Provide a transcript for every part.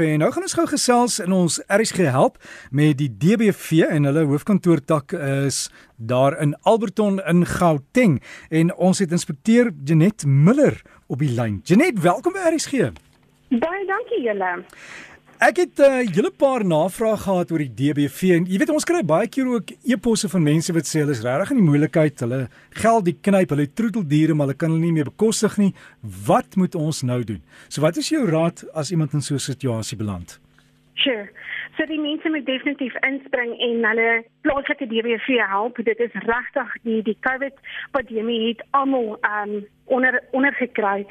en nou gaan ons gou gesels in ons RSG help met die DBV en hulle hoofkantoor tak is daar in Alberton in Gauteng en ons het inspekteur Janet Miller op die lyn. Janet, welkom by RSG. Baie dankie julle. Ek het 'n uh, hele paar navrae gehad oor die DBV en jy weet ons kry baie keer ook e-posse van mense wat sê hulle is regtig in die moeilikheid, hulle geld die knyp, hulle troeteldiere, maar hulle kan hulle nie meer bekostig nie. Wat moet ons nou doen? So wat is jou raad as iemand in so 'n situasie beland? Sure. So die mense moet definitief inspring en hulle plaaslike DBV help. Dit is regtig die die COVID pandemie het almal um onder onder gekry.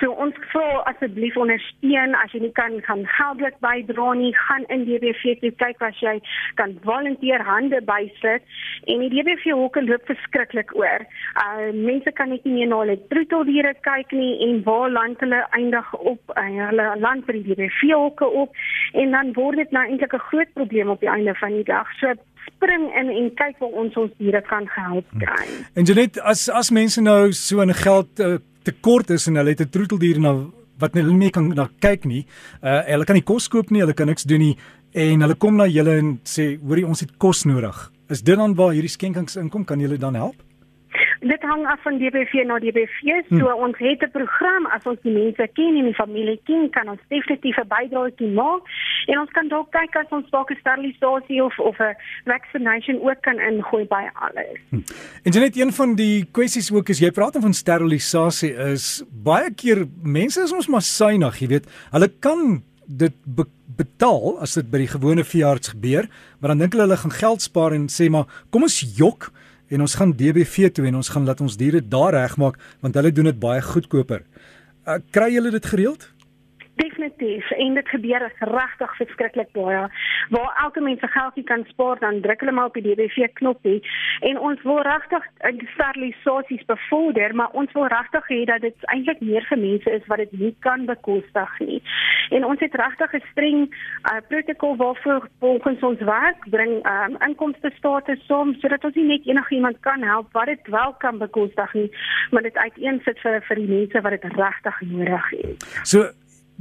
So ons vra asseblief ondersteun as jy nie kan gaan geldelik bydra nie, gaan in DBV toe kyk as jy kan volunteer hande bysit en die DBV hoeke loop verskriklik oor. Uh mense kan net nie meer na hulle troeteldiere kyk nie en waar land hulle eindig op uh, hulle land vir die DBV hoeke op en dan word dit nou eintlik 'n groot probleem op die einde van die dag. So spring in en kyk waar ons ons diere kan help hm. kry. En Janet, as as mense nou so 'n geld uh, tekort is en hulle het 'n troeteldier nou wat hulle nie kan na kyk nie, uh, hulle kan nie kos koop nie, hulle kan niks doen nie en hulle kom na julle en sê, "Hoorie, ons het kos nodig." Is dit dan waar hierdie skenkings inkom? Kan julle dan help? Dit hang af van DBV na DBV. So hmm. ons het 'n program as ons die mense ken en die familie ken, kan ons definitief 'n bydrae maak. En ons kan dalk kyk as ons dalk 'n sterilisasie of of 'n vaccination ook kan ingooi by alles. Hmm. En jy net een van die kwessies ook is jy praat van sterilisasie is baie keer mense is ons maar synig, jy weet. Hulle kan dit be betaal as dit by die gewone veearts gebeur, maar dan dink hulle hulle gaan geld spaar en sê maar kom ons jok en ons gaan DBV toe en ons gaan laat ons diere daar regmaak want hulle doen dit baie goedkoper. Uh, kry julle dit gereeld? Definitief en dit gebeur regtig verskriklik baie. Waar elke mens se geldjie kan spaar, dan druk hulle maar op die DBV knoppie en ons wil regtig sterilisasies bevorder, maar ons wil regtig hê dat dit eintlik meer vir mense is wat dit nie kan bekostig nie. En ons het regtig 'n streng uh, protokol waarvoor volgens ons werk bring um, inkomste status som sodat ons nie net enigiemand kan help wat dit wel kan bekostig nie, maar dit uiteensit vir vir die mense wat dit regtig nodig het. So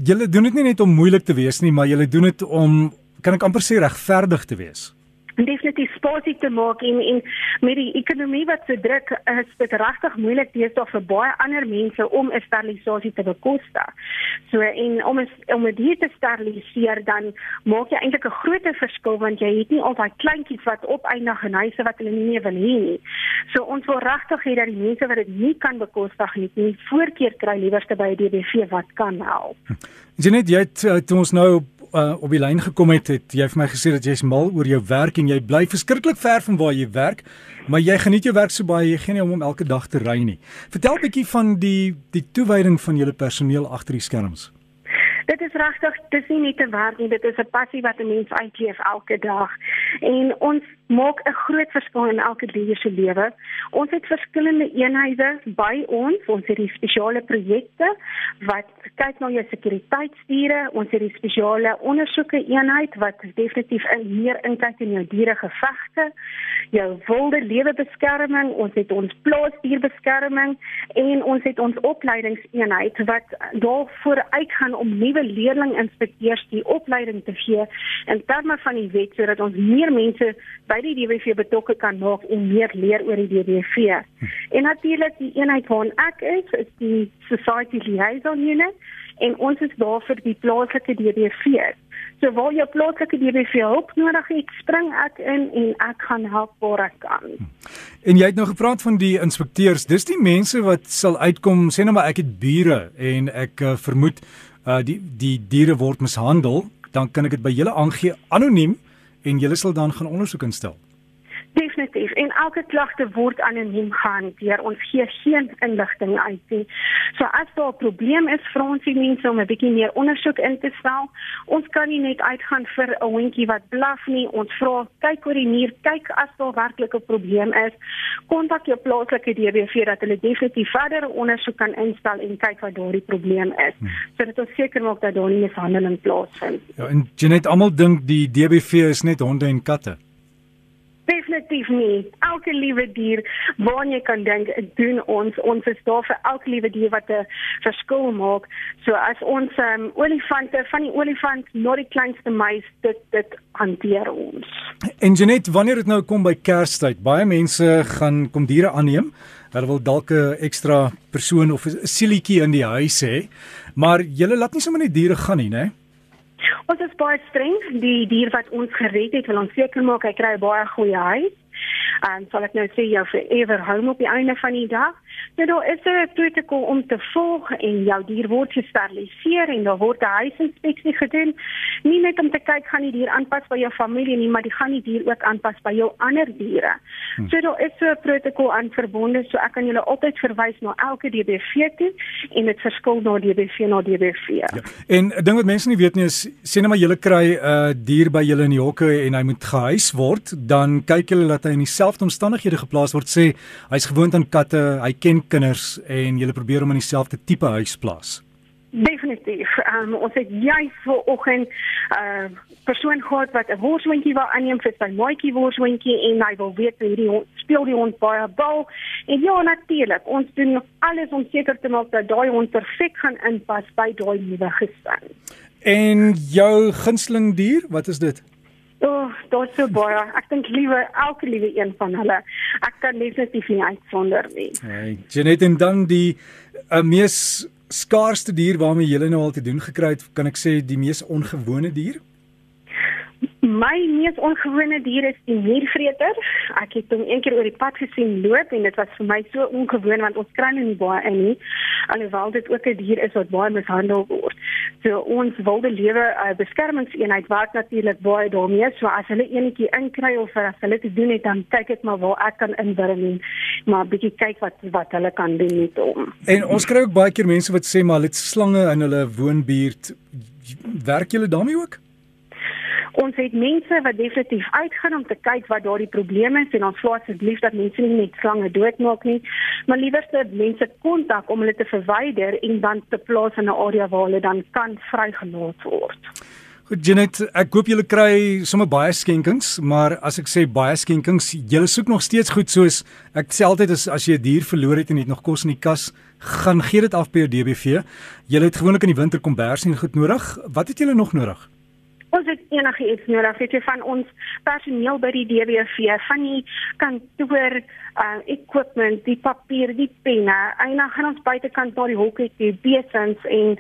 Julle doen dit nie net om moeilik te wees nie, maar julle doen dit om kan ek amper sê regverdig te wees definitief spasie te maak en en met die ekonomie wat so druk is dit regtig moeilik deesdae vir baie ander mense om 'n sterilisasie te bekostig. So en om is, om dit te steriliseer dan maak jy eintlik 'n groot verskil want jy het nie al daai kleintjies wat opeindig in huise wat hulle nie wil hê nie. So ons wil regtig hê dat die mense wat dit nie kan bekostig nie, nie voorkeur kry liewerste by 'n DBV wat kan help. Jenet, jy het uh, toe ons nou uh, op die lyn gekom het, het jy vir my gesê dat jy's mal oor jou werk en jy bly verskriklik ver van waar jy werk, maar jy geniet jou werk so baie jy geen om om elke dag te ry nie. Vertel 'n bietjie van die die toewyding van julle personeel agter die skerms. Dit is regtig, dis nie net 'n werk nie, dit is 'n passie wat 'n mens uitleef elke dag. En ons maak 'n groot verskil in elke dier se lewe. Ons het verskillende eenhede by ons. Ons het die spesiale projekte wat kyk na jou sekuriteitsdiere. Ons het die spesiale ondersoeke eenheid wat definitief in meer inkyk in jou diere gevegte, jou wilde lewe beskerming. Ons het ons plaasdierbeskerming en ons het ons opleidingseenheid wat daarvoor uitgaan om nuwe leerlinginspekteurs die opleiding te gee in terme van die wet sodat ons meer mense by die DBV betrokke kan maak en meer leer oor die DBV. En natuurlik die eenheid waarna ek is, is die Society Liaison Unit en ons is daar vir die plaaslike DBV. So waar jou plaaslike DBV hulp nodig het, spring ek in en ek gaan help waar ek kan. En jy het nou gepraat van die inspekteurs. Dis die mense wat sal uitkom, sê nou maar ek het bure en ek uh, vermoed uh, die die diere word mishandel, dan kan ek dit by julle aangee anoniem en julle sal dan gaan ondersoek instel. Definitief. En elke klagte word anoniem gehanteer. Ons gee geen inligting uit nie. So as daar 'n probleem is, vra ons die mense om 'n bietjie meer ondersoek in te stel. Ons kan nie net uitgaan vir 'n hondjie wat blaf nie. Ons vra, kyk oor die muur, kyk as daar werklik 'n probleem is. Kontak jou plaaslike DBV dat hulle definitief verdere ondersoek kan instel en kyk wat daardie probleem is. Hmm. Sodat ons seker maak dat daar nie mishandeling plaasvind. Ja, en jy net almal dink die DBV is net honde en katte. Definitief nie. Elke liewe dier waarna jy kan dink, doen ons. Ons is daar vir elke liewe dier wat 'n verskil maak. So as ons um, olifante van die olifant na die kleinste muis dit dit hanteer ons. En Janet, wanneer dit nou kom by Kerstyd, baie mense gaan kom diere aanneem. Hulle wil dalk 'n ekstra persoon of 'n sielietjie in die huis hê. Maar julle laat nie sommer net diere gaan nie, né? Ons is baie streng. Die dier wat ons gered het, wil ons seker maak hy kry baie goeie huis. En sal ek nou sê jou forever home op die einde van die dag. Nou daar is 'n protokol om te volg en jou dier word gesteriliseer en daar word 'n huisinspeksie gedoen. Nie net om te kyk gaan die dier aanpas by jou familie nie, maar die gaan die dier ook aanpas by jou ander diere. Hmm. So daar is so 'n protokol aan verbonde, so ek kan julle altyd verwys na elke DBV toe en dit verskil na DBV na DBV. Ja. En 'n ding wat mense nie weet nie is sê net maar julle kry 'n uh, dier by julle in die hokke en hy moet gehuis word, dan kyk julle dat hy in dieselfde omstandighede geplaas word. Sê hy's gewoond aan katte, hy ken kinders en jy probeer hom in dieselfde tipe huis plaas. Definitief. Um, ons het juist voor oggend 'n uh, persoon gehad wat 'n worshondjie wou aanneem vir sy maatjie worshondjie en hy wil weet hoe die hond speel die hond baie bal. En ja, natuurlik, ons doen alles om seker te maak dat daai hond perfek gaan inpas by daai nuwe gesin. En jou gunsteling dier, wat is dit? O, oh, dit so baie. Ek dink liewe elke liewe een van hulle. Ek kan definitief nie uitsonder nie. Hey, Janet en dan die uh, mees skaarsste dier waarmee jy nou al te doen gekry het, kan ek sê die mees ongewone dier? My mees ongewone dier is die muurvreter. Ek het hom een keer oor die pad gesien loop en dit was vir my so ongewoon want ons kry hom nie baie in nie. Alhoewel dit ook 'n dier is wat baie mishandel word. So ons wilde lewe 'n uh, beskermingseenheid wat natuurlik baie daarmee, so as hulle enetjie inkry of as hulle te doen het, dan kyk ek maar waar ek kan inbring maar bietjie kyk wat wat hulle kan doen met hom. En ons kry ook baie keer mense wat sê maar hulle het slange in hulle woonbuurt. Werk julle daarmee ook? Ons het mense wat definitief uitgaan om te kyk wat daardie probleme is en ons vra asseblief dat mense nie net slange doodmaak nie, maar liewer se mense kontak om hulle te verwyder en dan te plaas in 'n area waar hulle dan kan vrygelaat word. Goed Janet, ek hoop julle kry sommer baie skenkings, maar as ek sê baie skenkings, julle soek nog steeds goed soos ek sê altyd as as jy 'n dier verloor het en jy nog kos in die kas, gaan gee dit af by jou DBV. Julle het gewoonlik in die winter kombers en goed nodig. Wat het julle nog nodig? Ons het enige iets nodig weet jy van ons personeel by die DWV van die kantoor uh equipment die papier die penne en dan gaan ons buitekant na die hokke toe besins en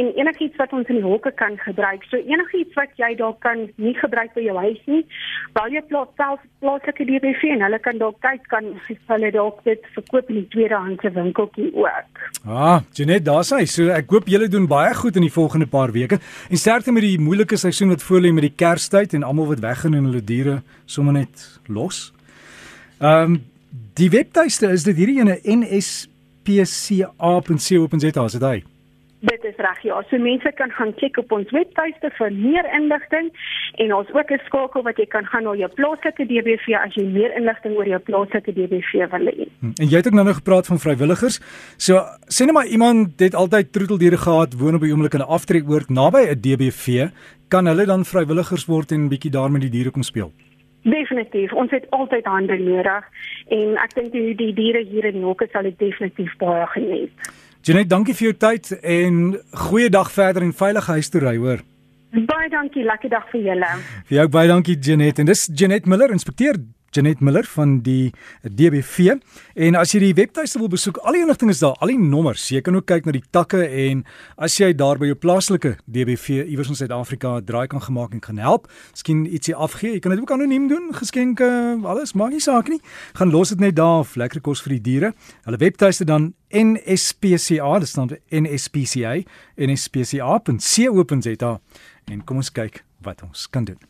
en enigiets wat ons in die hokke kan gebruik. So enigiets wat jy dalk kan nie gebruik by jou huis nie val jy plaas self plaaslike DWV en hulle kan dalk kyk kan hulle dalk dit verkoop in die tweedehandse winkeltjie ook. Ah Janet daar's hy. So ek hoop julle doen baie goed in die volgende paar weke. En sterkte met die moeilike seisoen wat voor lê met die Kerstyd en almal wat weggaan en hulle diere sommer net los. Ehm um, die webtuiste is dit hierdie ene nspca.co.za as dit hy. Dit is reg ja. So mense kan gaan kyk op ons webtuiste vir meer inligting en ons ook 'n skakel wat jy kan gaan na jou plaaslike DBV as jy meer inligting oor jou plaaslike DBV wil hê. Hm, en jy het ook nou nog gepraat van vrywilligers. So sê net maar iemand het altyd troeteldiere gehad, woon op 'n oomblik in 'n aftrekoord naby 'n DBV, kan hulle dan vrywilligers word en bietjie daar met die diere kom speel? Definitief. Ons het altyd hande nodig en ek dink die, die diere hier in Nokke sal dit definitief baie geniet. Janet, dankie vir jou tyd en goeie dag verder en veilige huis toe ry, hoor. Baie dankie, lekker dag vir julle. Vir jou baie dankie Janet en dis Janet Miller, inspekteur Janet Miller van die DBV. En as jy die webtuiste wil besoek, al die inligting is daar, al die nommers. Jy kan ook kyk na die takke en as jy daar by jou plaaslike DBV iewers in Suid-Afrika draai kan gemaak en kan help, miskien ietsie afgee. Jy kan dit ook anoniem doen, geskenke, alles, maak nie saak nie. Gaan los dit net daar of lekker kos vir die diere. Hulle webtuiste dan NSPCA, dit staan NSPCA, nspca.co.za en kom ons kyk wat ons kan doen.